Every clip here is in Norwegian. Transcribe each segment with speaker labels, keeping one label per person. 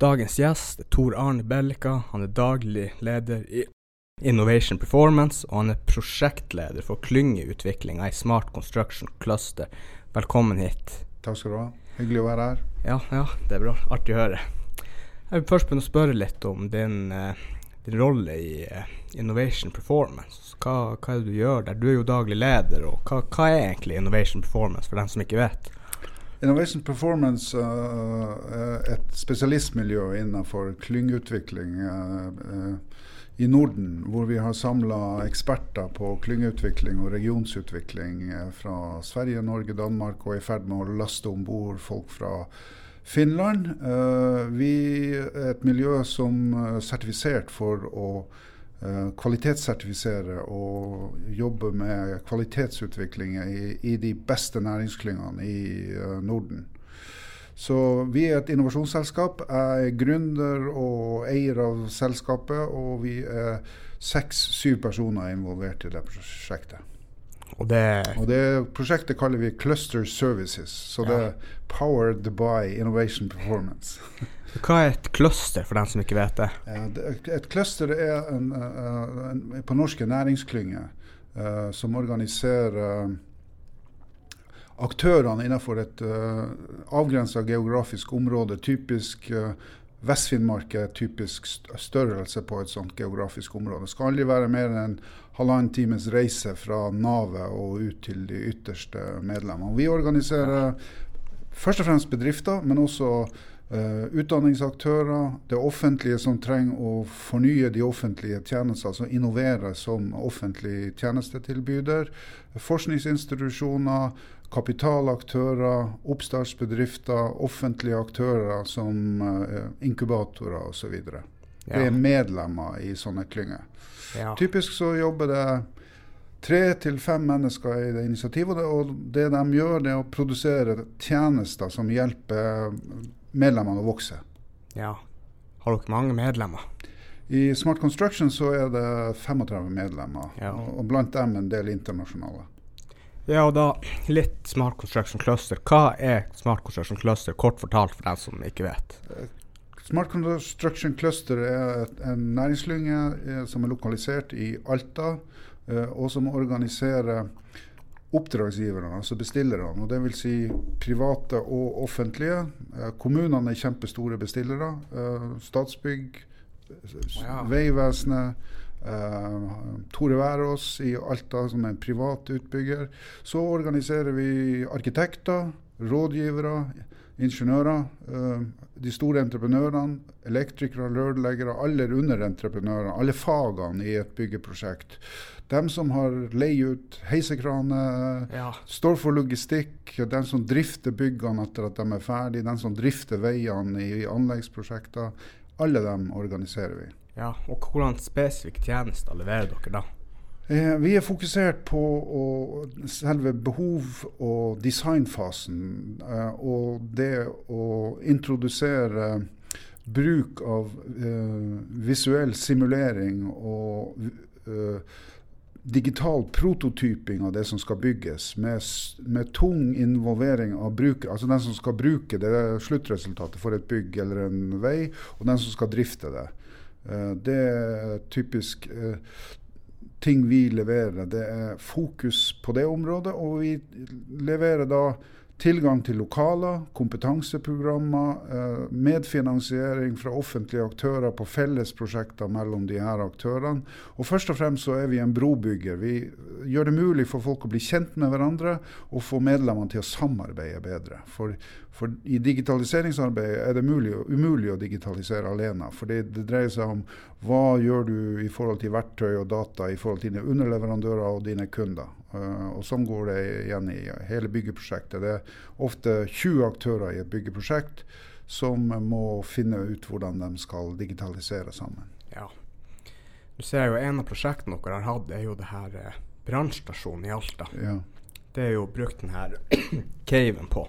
Speaker 1: Dagens gjest er Tor Arne Bellika. Han er daglig leder i Innovation Performance, og han er prosjektleder for klyngeutviklinga i Smart Construction Cluster. Velkommen hit.
Speaker 2: Takk skal du ha. Hyggelig å være her.
Speaker 1: Ja, ja, det er bra. Artig å høre. Jeg vil først begynne å spørre litt om din, uh, din rolle i uh, Innovation Performance. Hva, hva, er det du gjør der? Du er jo daglig leder, og hva, hva er egentlig Innovation Performance, for dem som ikke vet?
Speaker 2: Innovation Performance er et spesialistmiljø innenfor klyngeutvikling uh, i Norden, hvor vi har samla eksperter på klyngeutvikling og regionsutvikling fra Sverige, Norge, Danmark, og er i ferd med å laste om bord folk fra Finland. Vi er et miljø som er sertifisert for å Eh, kvalitetssertifisere og jobbe med kvalitetsutvikling i, i de beste næringsklyngene i uh, Norden. Så vi er et innovasjonsselskap. Jeg er gründer og eier av selskapet, og vi er seks-syv personer involvert i det prosjektet. Og det, og det prosjektet kaller vi Cluster Services. Så det er Powered by Innovation Performance.
Speaker 1: Hva er et cluster, for dem som ikke vet det?
Speaker 2: Et cluster er en, en, en, på norske næringsklynge uh, som organiserer aktørene innenfor et uh, avgrensa geografisk område. Typisk uh, Vest-Finnmark er typisk størrelse på et sånt geografisk område. Det skal aldri være mer enn halvannen times reise fra navet og ut til de ytterste medlemmene. Vi organiserer først og fremst bedrifter, men også utdanningsaktører, det offentlige som trenger å fornye de offentlige tjenester, altså innovere som offentlig tjenestetilbyder, forskningsinstitusjoner, kapitalaktører, oppstartsbedrifter, offentlige aktører som uh, inkubatorer osv. Ja. Det er medlemmer i sånne klynger. Ja. Typisk så jobber det tre til fem mennesker i det initiativet, og det de gjør, det er å produsere tjenester som hjelper medlemmene å vokse.
Speaker 1: Ja. Har dere mange medlemmer?
Speaker 2: I Smart Construction så er det 35 medlemmer, ja. og blant dem en del internasjonale.
Speaker 1: Ja, og da litt Smart Construction Cluster. Hva er Smart Construction Cluster, kort fortalt for dem som ikke vet?
Speaker 2: Smart Construction Cluster er en næringsklynge eh, som er lokalisert i Alta, eh, og som organiserer oppdragsgiverne, altså bestillerne. og Dvs. Si private og offentlige. Eh, kommunene er kjempestore bestillere. Eh, Statsbygg, ja. Vegvesenet. Uh, Tore Værås i Alta, som er en privat utbygger. Så organiserer vi arkitekter, rådgivere, ingeniører. De store entreprenørene, elektrikere, rørleggere. Alle underentreprenørene, Alle fagene i et byggeprosjekt. Dem som har leie ut heisekraner, ja. står for logistikk, de som drifter byggene etter at de er ferdige, de som drifter veiene i, i anleggsprosjekter. Alle dem organiserer vi.
Speaker 1: Ja, og Hvordan spesifikke tjenester leverer dere da?
Speaker 2: Eh, vi er fokusert på å, selve behov- og designfasen. Eh, og det å introdusere bruk av eh, visuell simulering og eh, digital prototyping av det som skal bygges, med, med, tung involvering av bruker. Altså den som skal bruke det sluttresultatet for et bygg eller en vei, og den som skal drifte det. Uh, det er typisk uh, ting vi leverer. Det er fokus på det området, og vi leverer da Tilgang til lokaler, kompetanseprogrammer, eh, medfinansiering fra offentlige aktører på fellesprosjekter mellom de her aktørene. Og først og fremst så er vi en brobygger. Vi gjør det mulig for folk å bli kjent med hverandre og få medlemmene til å samarbeide bedre. For, for i digitaliseringsarbeidet er det mulig, umulig å digitalisere alene. For det, det dreier seg om hva gjør du i forhold til verktøy og data i forhold til dine underleverandører og dine kunder. Uh, og Sånn går det igjen i hele byggeprosjektet. Det er ofte 20 aktører i et byggeprosjekt som må finne ut hvordan de skal digitalisere sammen.
Speaker 1: Ja. Du ser jo En av prosjektene dere har hatt, er jo det her eh, brannstasjonen i Alta. Ja. Det er jo brukt den her caven på.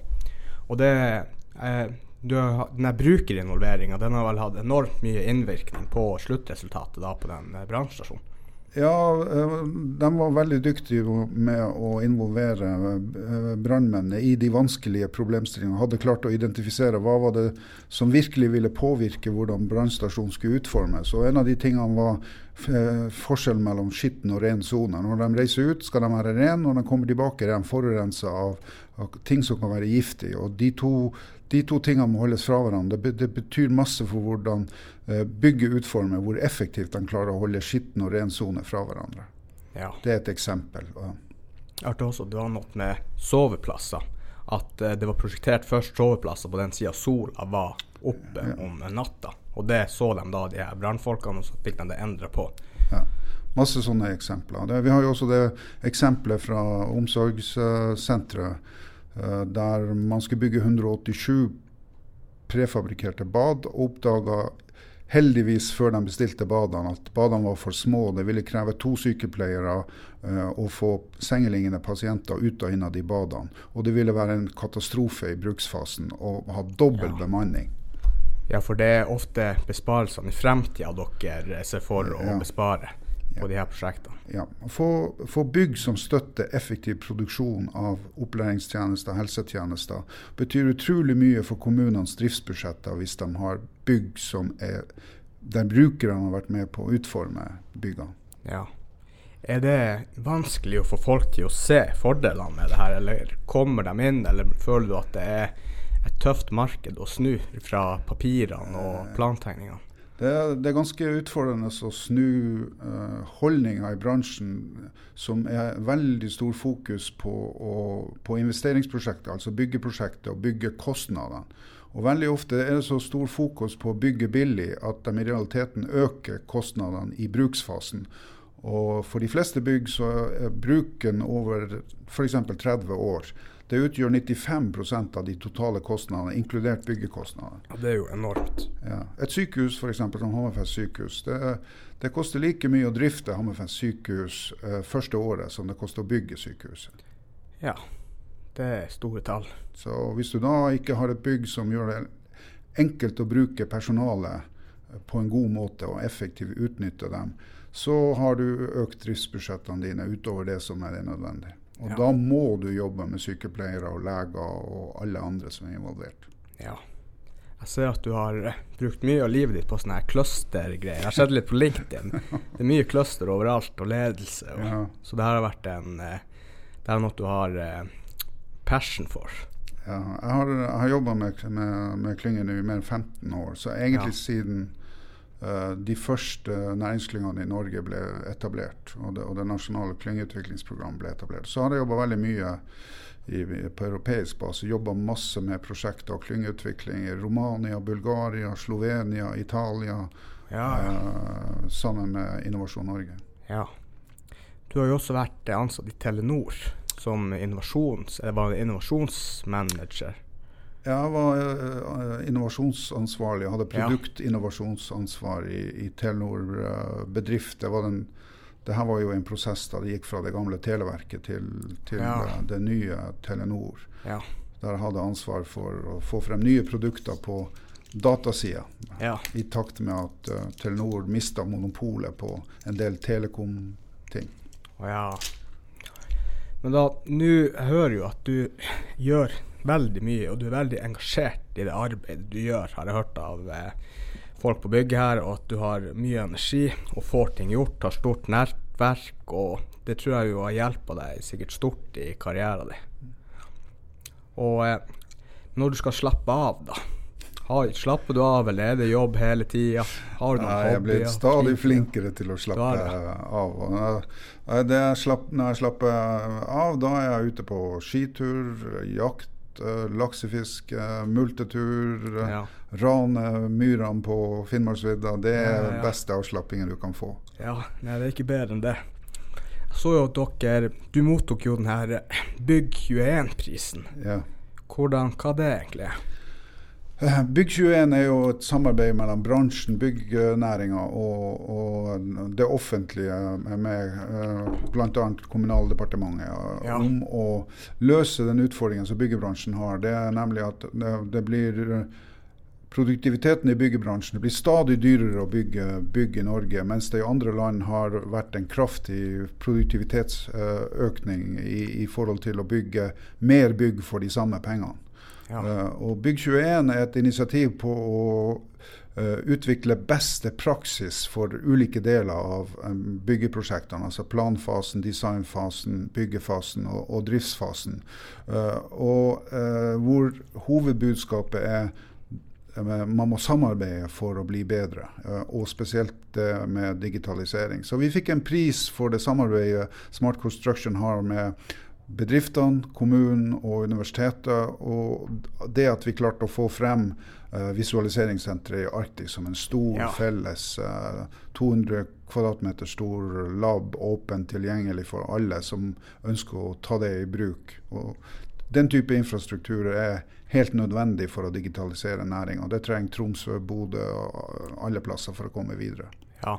Speaker 1: Og det eh, har, denne brukerinvolveringa har vel hatt enormt mye innvirkning på sluttresultatet da på den eh, brannstasjonen?
Speaker 2: Ja, eh, de var veldig dyktige med å involvere eh, brannmennene i de vanskelige problemstillingene. Hadde klart å identifisere hva var det som virkelig ville påvirke hvordan brannstasjonen skulle utformes. Og En av de tingene var eh, forskjellen mellom skitten og ren sone. Når de reiser ut, skal de være ren. Når de kommer tilbake, er de forurensa av, ting som kan være giftig. Og de to, de to tingene må holdes fra hverandre. Det, det betyr masse for hvordan Eh, bygget utformer hvor effektivt de klarer å holde skitten og ren sone fra hverandre. Ja. Det er et eksempel.
Speaker 1: Hørte også det var noe med soveplasser. At uh, det var prosjektert først soveplasser på den sida sola var oppe ja. om natta. Og det så de da, de her brannfolkene, og så fikk de det endra på. Ja.
Speaker 2: Masse sånne eksempler. Det, vi har jo også det eksempelet fra omsorgssenteret der man skulle bygge 187 prefabrikkerte bad, og oppdaga heldigvis før de bestilte badene, at badene var for små. Det ville kreve to sykepleiere uh, å få sengeliggende pasienter ut og inn av de badene. Og det ville være en katastrofe i bruksfasen å ha dobbel ja. bemanning.
Speaker 1: Ja, for det er ofte besparelsene i fremtida dere ser for å ja. bespare på de her prosjektene.
Speaker 2: Ja. Få, få bygg som støtter effektiv produksjon av opplæringstjenester, og helsetjenester, betyr utrolig mye for kommunenes driftsbudsjetter hvis de har bygg som er der brukerne har vært med på å utforme byggene.
Speaker 1: Ja. Er det vanskelig å få folk til å se fordelene med det her, eller kommer de inn, eller føler du at det er et tøft marked å snu fra papirene og eh, plantegningene?
Speaker 2: Det er, det er, ganske utfordrende å snu uh, holdninger i bransjen som er veldig stor fokus på, å, på investeringsprosjektet, altså byggeprosjektet og byggekostnadene. Og Veldig ofte er det så stor fokus på å bygge billig at de i realiteten øker kostnadene i bruksfasen. Og For de fleste bygg så er bruken over f.eks. 30 år. Det utgjør 95% av de totale kostnadene, inkludert byggekostnader.
Speaker 1: Ja, Det er jo enormt.
Speaker 2: Ja. Et sykehus f.eks. som Hammerfest sykehus, det, det, koster like mye å drifte Hammerfest sykehus eh, første året som det koster å bygge sykehuset.
Speaker 1: Ja, det er store tall.
Speaker 2: Så hvis du da ikke har et bygg som gjør det enkelt å bruke personalet eh, på en god måte og effektivt utnytte dem, så har du økt driftsbudsjettene dine utover det som er nødvendig. Og ja. da må du jobbe med sykepleiere og leger og alle andre som er involvert.
Speaker 1: Ja. Jeg ser at du har eh, brukt mye av livet ditt på sånne her cluster-greier. Jeg har sett litt på LinkedIn. Det er mye cluster overalt, og ledelse. Og, ja. Så det her har vært en eh, Det er noe du har eh, passion for.
Speaker 2: Ja, jeg har, jeg har jobba med, med, med klyngen i mer enn 15 år, så egentlig ja. siden de første næringsklyngene i Norge ble etablert, og det, og det nasjonale klyngeutviklingsprogrammet ble etablert. Så har jeg jobba veldig mye i, på europeisk base. Jobba masse med prosjekter og klyngeutvikling i Romania, Bulgaria, Slovenia, Italia. Ja. Eh, sammen med Innovasjon Norge.
Speaker 1: Ja. Du har jo også vært ansatt i Telenor som innovasjons, innovasjonsmanager.
Speaker 2: Jeg var uh, innovasjonsansvarlig, jeg hadde produktinnovasjonsansvar i, i Telenor uh, bedrift. Det, var den, det her var jo en prosess da det gikk fra det gamle Televerket til, til ja. uh, det nye Telenor. Ja. Der jeg hadde ansvar for å få frem nye produkter på datasida. Ja. I takt med at Telenor mista monopolet på en del telekom-ting.
Speaker 1: Ja. Men da, nå hører jo at du gjør veldig mye, og du er veldig engasjert i det arbeidet du gjør, har jeg hørt av eh, folk på bygget her, og at du har mye energi og får ting gjort, har stort nettverk, og det tror jeg jo har hjulpet deg sikkert stort i karrieren din. Og eh, når du skal slappe av, da. Har, slapper du av, eller er det jobb hele tida?
Speaker 2: Har du noen hobbyer? Jeg blir stadig flinkere til å slappe av. Når jeg slapper av, da er jeg ute på skitur, jakt uh, laksefiske, uh, multetur, uh, ja. rane myrene på Finnmarksvidda. Det er ja, ja. beste avslappingen du kan få.
Speaker 1: Ja, nei, det er ikke bedre enn det. Jeg så jo at dere Du mottok jo den her Bygg 21-prisen. Ja. Hvordan, hva det egentlig er?
Speaker 2: Eh, Bygg21 er jo et samarbeid mellom bransjen, byggnæringa og, og, det offentlige med uh, bl.a. Kommunaldepartementet ja. om å løse den utfordringen som byggebransjen har. Det er nemlig at det, det blir produktiviteten i byggebransjen. Det blir stadig dyrere å bygge bygg i Norge, mens det i andre land har vært en kraftig produktivitetsøkning i, i forhold til å bygge mer bygg for de samme pengene. Ja. Uh, og Bygg21 er et initiativ på å uh, utvikle beste praksis for ulike deler av um, byggeprosjektene. Altså planfasen, designfasen, byggefasen og, og driftsfasen. Og hvor hovedbudskapet er man må samarbeide for å bli bedre, og spesielt med digitalisering. Så vi fikk en pris for det samarbeidet Smart Construction har med bedriftene, kommunen og universitetet. Og det at vi klarte å få frem uh, visualiseringssenteret i Arktis som en stor, ja. felles uh, 200 kvadratmeter stor lab, åpen tilgjengelig for alle som ønsker å ta det i bruk. Og den type infrastruktur er helt nødvendig for å digitalisere næringa. Det trenger Tromsø, Bodø og alle plasser for å komme videre.
Speaker 1: Ja,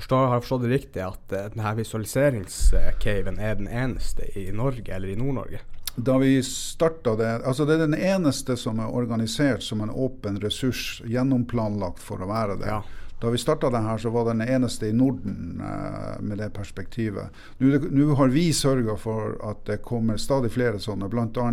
Speaker 1: Forstår, har jeg forstått det riktig at uh, denne visualiseringscaven er den eneste i Norge eller i Nord-Norge?
Speaker 2: Da vi starta det altså Det er den eneste som er organisert som en åpen ressurs, gjennomplanlagt for å være det. Ja. Da vi starta det her, så var det den eneste i Norden uh, med det perspektivet. Nå har vi sørga for at det kommer stadig flere sånne, bl.a.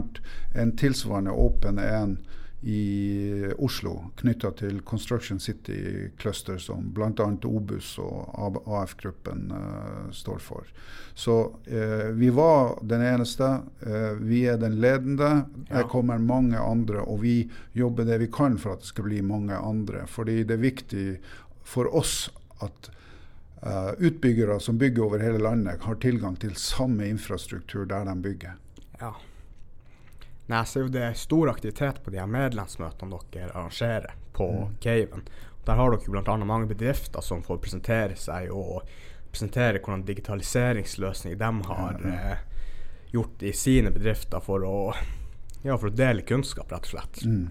Speaker 2: en tilsvarende åpen en i Oslo knytta til Construction City Cluster, som bl.a. Obus og AF-gruppen uh, står for. Så uh, vi var den eneste. Uh, vi er den ledende. Ja. Det kommer mange andre, og vi jobber det vi kan for at det skal bli mange andre. Fordi det er viktig for oss at utbyggere som bygger over hele landet, har tilgang til samme infrastruktur der de bygger.
Speaker 1: Ja. Nei, jeg ser jo det er stor aktivitet på de her medlemsmøtene dere arrangerer på mm. Caven. Der har dere bl.a. mange bedrifter som får presentere seg og presentere hvordan digitaliseringsløsninger de har mm. eh, gjort i sine bedrifter for å, ja, for å dele kunnskap, rett og slett. Mm.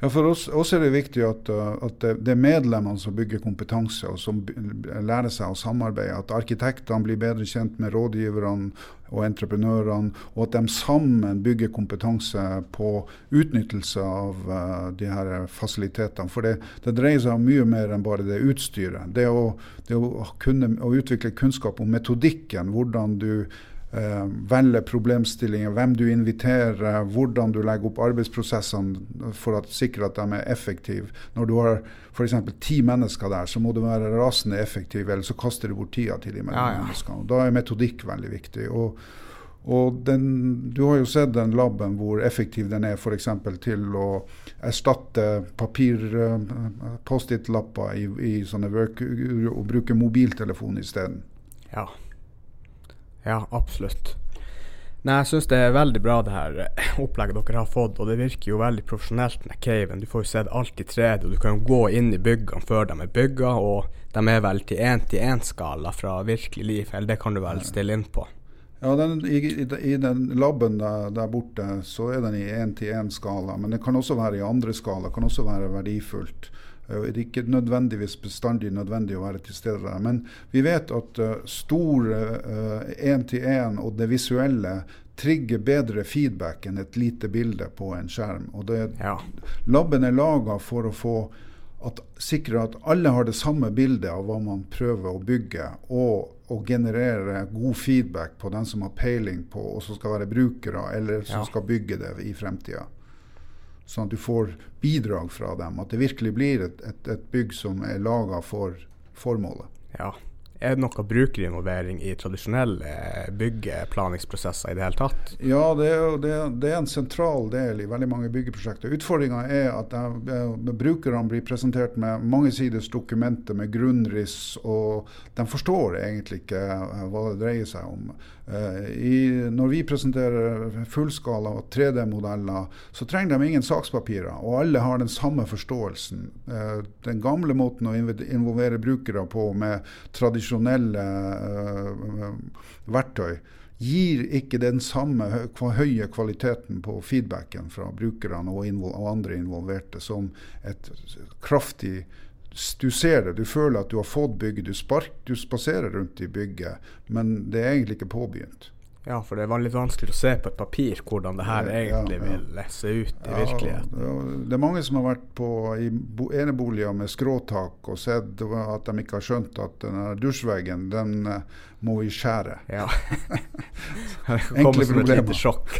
Speaker 2: Ja, For oss, oss, er det viktig at, uh, at, det er medlemmene som bygger kompetanse, og som lærer seg å samarbeide. At arkitektene blir bedre kjent med rådgiverne og entreprenørene, og at de sammen bygger kompetanse på utnyttelse av uh, de her fasilitetene. For det, det, dreier seg om mye mer enn bare det utstyret. Det å, det å kunne å utvikle kunnskap om metodikken, hvordan du eh, velge problemstillinger, hvem du inviterer, hvordan du legger opp arbeidsprosessene for å sikre at de er effektive. Når du har f.eks. ti mennesker der, så må du være rasende effektiv, eller så kaster du bort tida til de menneskene. Da er metodikk veldig viktig. og og den, Du har jo sett den laben hvor effektiv den er f.eks. til å erstatte papir uh, Post-It-lapper i, i, sånne work, og bruke mobiltelefon isteden.
Speaker 1: Ja. Ja, absolutt. Nei, jeg syns det er veldig bra det her eh, opplegget dere har fått, og det virker jo veldig profesjonelt med caven. Du får jo sett alt i 3D, og du kan jo gå inn i byggene før de er bygga, og de er vel til én-til-én-skala fra virkelig liv, eller det kan du vel stille inn på?
Speaker 2: Ja, den, i, i, i, den laben der, der, borte så er den i én-til-én-skala, men det kan også være i andre skala, kan også være verdifullt. Eh, det er ikke nødvendigvis bestandig nødvendig å være til stede der. Men vi vet at uh, stor én-til-én uh, og det visuelle trigger bedre feedback enn et lite bilde på en skjerm. Og det, ja. Laben er laga for å få at, sikre at alle har det samme bildet av hva man prøver å bygge, og og generere god feedback på den som har peiling på, og som skal være brukere, eller som ja. skal bygge det i fremtida. Sånn at du får bidrag fra dem. At det virkelig blir et, et, et bygg som er laga for formålet.
Speaker 1: Ja. Er det noe brukerinvolvering i tradisjonelle byggeplaningsprosesser i det hele tatt?
Speaker 2: Ja, det er, det, er, en sentral del i veldig mange byggeprosjekter. Utfordringa er at brukerne blir presentert med mange siders dokumenter med grunnriss, og de forstår egentlig ikke eh, hva det dreier seg om. Eh, I, når vi presenterer fullskala 3D-modeller, så trenger de ingen sakspapirer, og alle har den samme forståelsen. Eh, den gamle måten å involvere brukere på med tradisjonelle uh, verktøy, gir ikke den samme høye kvaliteten på feedbacken fra brukerne og, og andre involverte som et kraftig du ser det, du føler at du har fått bygget. Du, spark, du spaserer rundt i bygget, men det er egentlig ikke påbegynt.
Speaker 1: Ja, for det var litt vanskelig å se på et papir hvordan det her egentlig
Speaker 2: ja.
Speaker 1: vil se ut i
Speaker 2: Ja,
Speaker 1: virkeligheten.
Speaker 2: det- er mange som har vært på, i bo- eneboliger med skråtak og sett at de ikke har skjønt at den dusjveggen, den eh, må vi skjære.
Speaker 1: Ja. det kommer som et lite sjokk.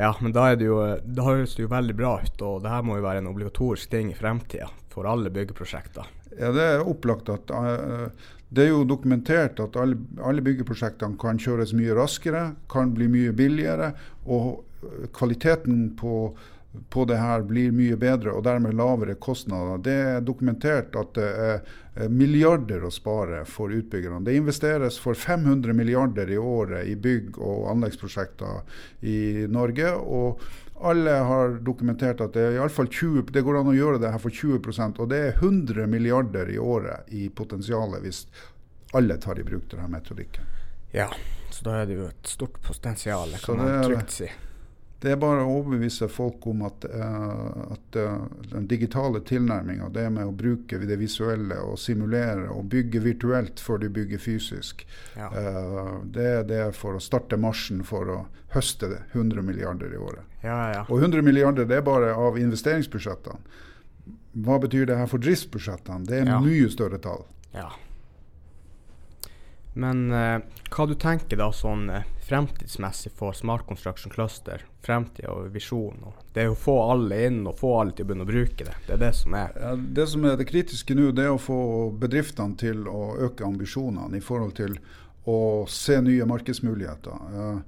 Speaker 1: Ja, men da, er det jo, da høres det jo veldig bra ut, og det her må jo være en obligatorisk ting i fremtida for alle byggeprosjekter.
Speaker 2: Ja, Det er opplagt at eh, det er jo dokumentert at alle, alle byggeprosjektene kan kjøres mye raskere, kan bli mye billigere, og kvaliteten på, på det her blir mye bedre, og dermed lavere kostnader. Det er dokumentert at det er eh, milliarder å spare for utbyggerne. Det investeres for 500 milliarder i året i bygg- og anleggsprosjekter i Norge. og alle har dokumentert at det, er i alle fall 20, det går an å gjøre det her for 20% og det er 100 milliarder i året i potensialet hvis alle tar i bruk denne metodikken.
Speaker 1: Ja, så da er det jo et stort potensial, kan man trygt si.
Speaker 2: Det er bare å overbevise folk om at, uh, at uh, den digitale tilnærminga, det med å bruke det visuelle og simulere og bygge virtuelt før du bygger fysisk,
Speaker 1: Ja.
Speaker 2: uh, det er det for å starte marsjen for å høste det 100 milliarder i året.
Speaker 1: ja, ja, ja.
Speaker 2: Og 100 milliarder det er bare av investeringsbudsjettene. Hva betyr det her for driftsbudsjettene? Det er mye større tall.
Speaker 1: Ja. Men eh, hva du tenker da sånn eh, fremtidsmessig for Smart Construction Cluster? Fremtid og visjon. Det er å få alle inn og få alle til å begynne å bruke det. Det er det som er.
Speaker 2: Ja, det som er det kritiske nå, det er å få bedriftene til å øke ambisjonene i forhold til å se nye markedsmuligheter. Eh,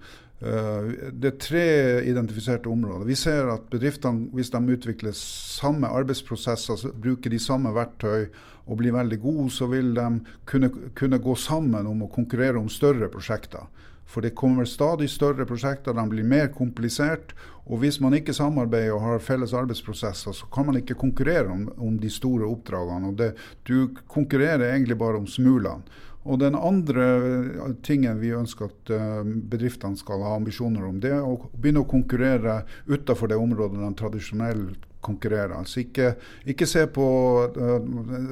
Speaker 2: eh, det er tre identifiserte områder. Vi ser at bedriftene, hvis de utvikler samme arbeidsprosesser, bruker de samme verktøy og blir veldig gode, så vil de kunne, kunne gå sammen om å konkurrere om større prosjekter. For det kommer stadig større prosjekter, de blir mer komplisert. Og hvis man ikke samarbeider og har felles arbeidsprosesser, så kan man ikke konkurrere om, om de store oppdragene. Og det, du konkurrerer egentlig bare om smulene. Og den andre eh, tingen vi ønsker at eh, bedriftene skal ha ambisjoner om, det er å begynne å konkurrere utenfor det området de tradisjonelt konkurrerer. Altså ikke, ikke se på eh,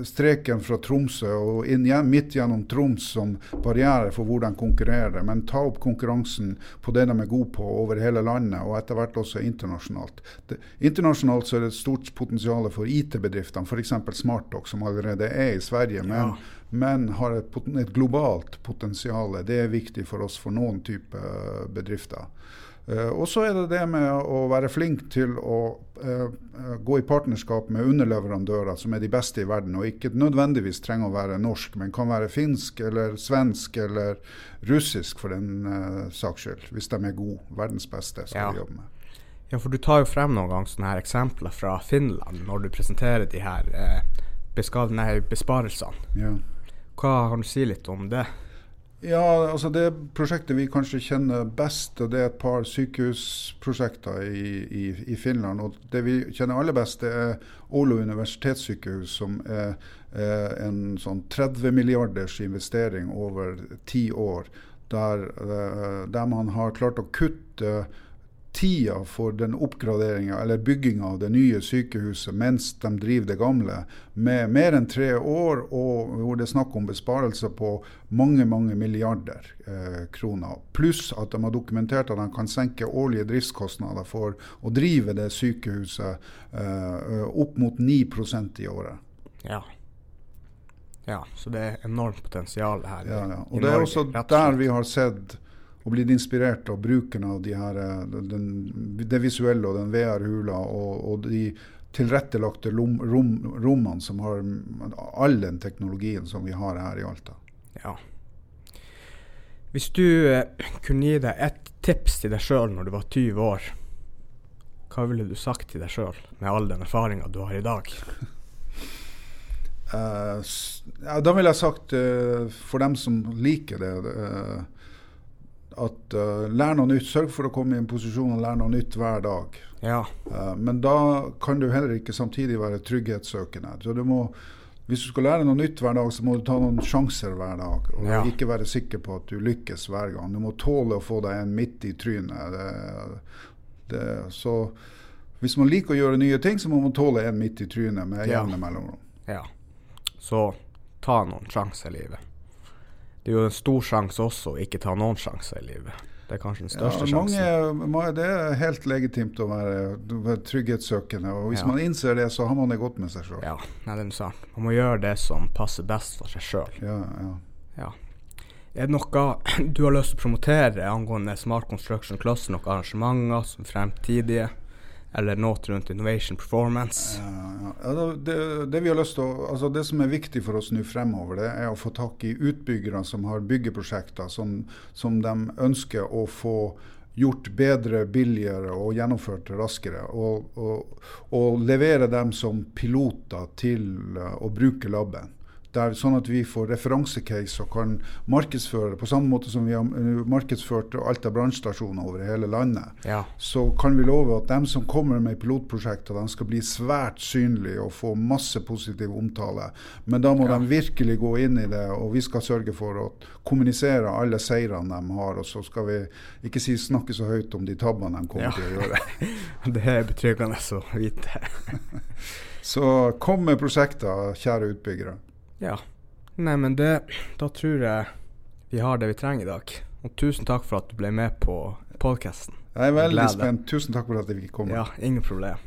Speaker 2: streken fra Tromsø og inn, midt gjennom Troms som barriere for hvor de konkurrerer, men ta opp konkurransen på det de er gode på over hele landet, og etter hvert også internasjonalt. Det, internasjonalt så er det et stort potensial for IT-bedriftene, f.eks. Smartdoc, som allerede er i Sverige. men
Speaker 1: Ja.
Speaker 2: Men har et, et globalt potensial. Det er viktig for oss for noen type eh, bedrifter. Eh, og så er det det med å være flink til å eh, eh, gå i partnerskap med underleverandører som er de beste i verden, og ikke nødvendigvis trenger å være norsk, men kan være finsk eller svensk eller russisk for den uh, saks skyld. Hvis de er gode. Verdens beste skal
Speaker 1: Ja.
Speaker 2: vi jobbe med.
Speaker 1: Ja, for du tar jo frem noen ganger sånne her eksempler fra Finland når du presenterer de her besparelsene.
Speaker 2: Ja.
Speaker 1: Hva kan du si litt om det?
Speaker 2: Ja, altså Det prosjektet vi kanskje kjenner best, og det er et par sykehusprosjekter i, i, i Finland. og Det vi kjenner aller best, det er Ålo universitetssykehus, som er, er en sånn 30 milliarders investering over ti år. Der, eh, der man har klart å kutte tida for den oppgraderinga eller bygginga av det nye sykehuset mens de driver det gamle, med mer enn tre år, og hvor det er snakk om besparelser på mange mange milliarder eh, kroner. Pluss at de har dokumentert at de kan senke årlige driftskostnader for å drive det sykehuset eh, opp mot 9% i året.
Speaker 1: Ja. Ja, så det er enormt potensial her.
Speaker 2: Ja, ja.
Speaker 1: i
Speaker 2: Og det er
Speaker 1: Norge,
Speaker 2: også
Speaker 1: rett og
Speaker 2: der vi har sett og blitt inspirert av bruken av de her, eh, den, det visuelle og den VR-hula og, og de tilrettelagte rom, rom, rommene som har all den teknologien som vi har her i Alta.
Speaker 1: Ja. Hvis du eh, kunne gi deg et tips til deg sjøl når du var 20 år, hva ville du sagt til deg sjøl med all den erfaringa du har i dag?
Speaker 2: Uh, ja, da ville jeg sagt uh, for dem som liker det, eh, at uh, lær noe nytt. Sørg for å komme i en posisjon og lære noe nytt hver dag.
Speaker 1: Ja.
Speaker 2: Uh, Men da kan du heller ikke samtidig være trygghetssøkende. Så du må, hvis du skal lære noe nytt hver dag, så må du ta noen sjanser hver dag. Og
Speaker 1: Ja.
Speaker 2: ikke være sikker på at du lykkes hver gang. Du må tåle å få deg en midt i trynet. Det, det, så hvis man liker å gjøre nye ting, så må man tåle en midt i trynet med
Speaker 1: Ja.
Speaker 2: jevne mellomrom.
Speaker 1: ja. Så ta noen sjanser i livet. Det er jo en stor sjanse også å ikke ta noen sjanser i livet. Det er kanskje den største
Speaker 2: ja, mange,
Speaker 1: sjansen.
Speaker 2: Det er helt legitimt å være, være trygghetssøkende. Og hvis
Speaker 1: Ja.
Speaker 2: man innser det, så har man det godt med seg sjøl.
Speaker 1: Ja, nei, det er sant. Man må gjøre det som passer best for seg sjøl.
Speaker 2: Ja, ja.
Speaker 1: Ja. Er det noe du har lyst til å promotere angående Smart Construction Cluster? Noen arrangementer som fremtidige? Eller noe rundt Innovation Performance?
Speaker 2: Ja, ja. Det, det, vi har lyst til altså det som er viktig for oss nå fremover, det er å få tak i utbyggere som har byggeprosjekter som, som de ønsker å få gjort bedre, billigere og gjennomført raskere. Og, og, og levere dem som piloter til eh, å bruke laben. Der, sånn at vi får referansecase og kan markedsføre på samme måte som vi har markedsført alt av brannstasjoner over hele landet
Speaker 1: Ja.
Speaker 2: så kan vi love at dem som kommer med pilotprosjekter, de skal bli svært synlige og få masse positiv omtale. Men da må
Speaker 1: Ja.
Speaker 2: de virkelig gå inn i det, og vi skal sørge for å kommunisere alle seirene de har. Og så skal vi ikke si snakke så høyt om de tabbene de kommer
Speaker 1: Ja.
Speaker 2: til å gjøre.
Speaker 1: Det er betryggende å vite.
Speaker 2: Så kom med prosjekter, kjære utbyggere.
Speaker 1: Ja. Nei, men det Da tror jeg vi har det vi trenger i dag. Og tusen takk for at du ble med på podkasten.
Speaker 2: Jeg er veldig spent. Tusen takk for at jeg fikk komme.
Speaker 1: Ja, ingen problem.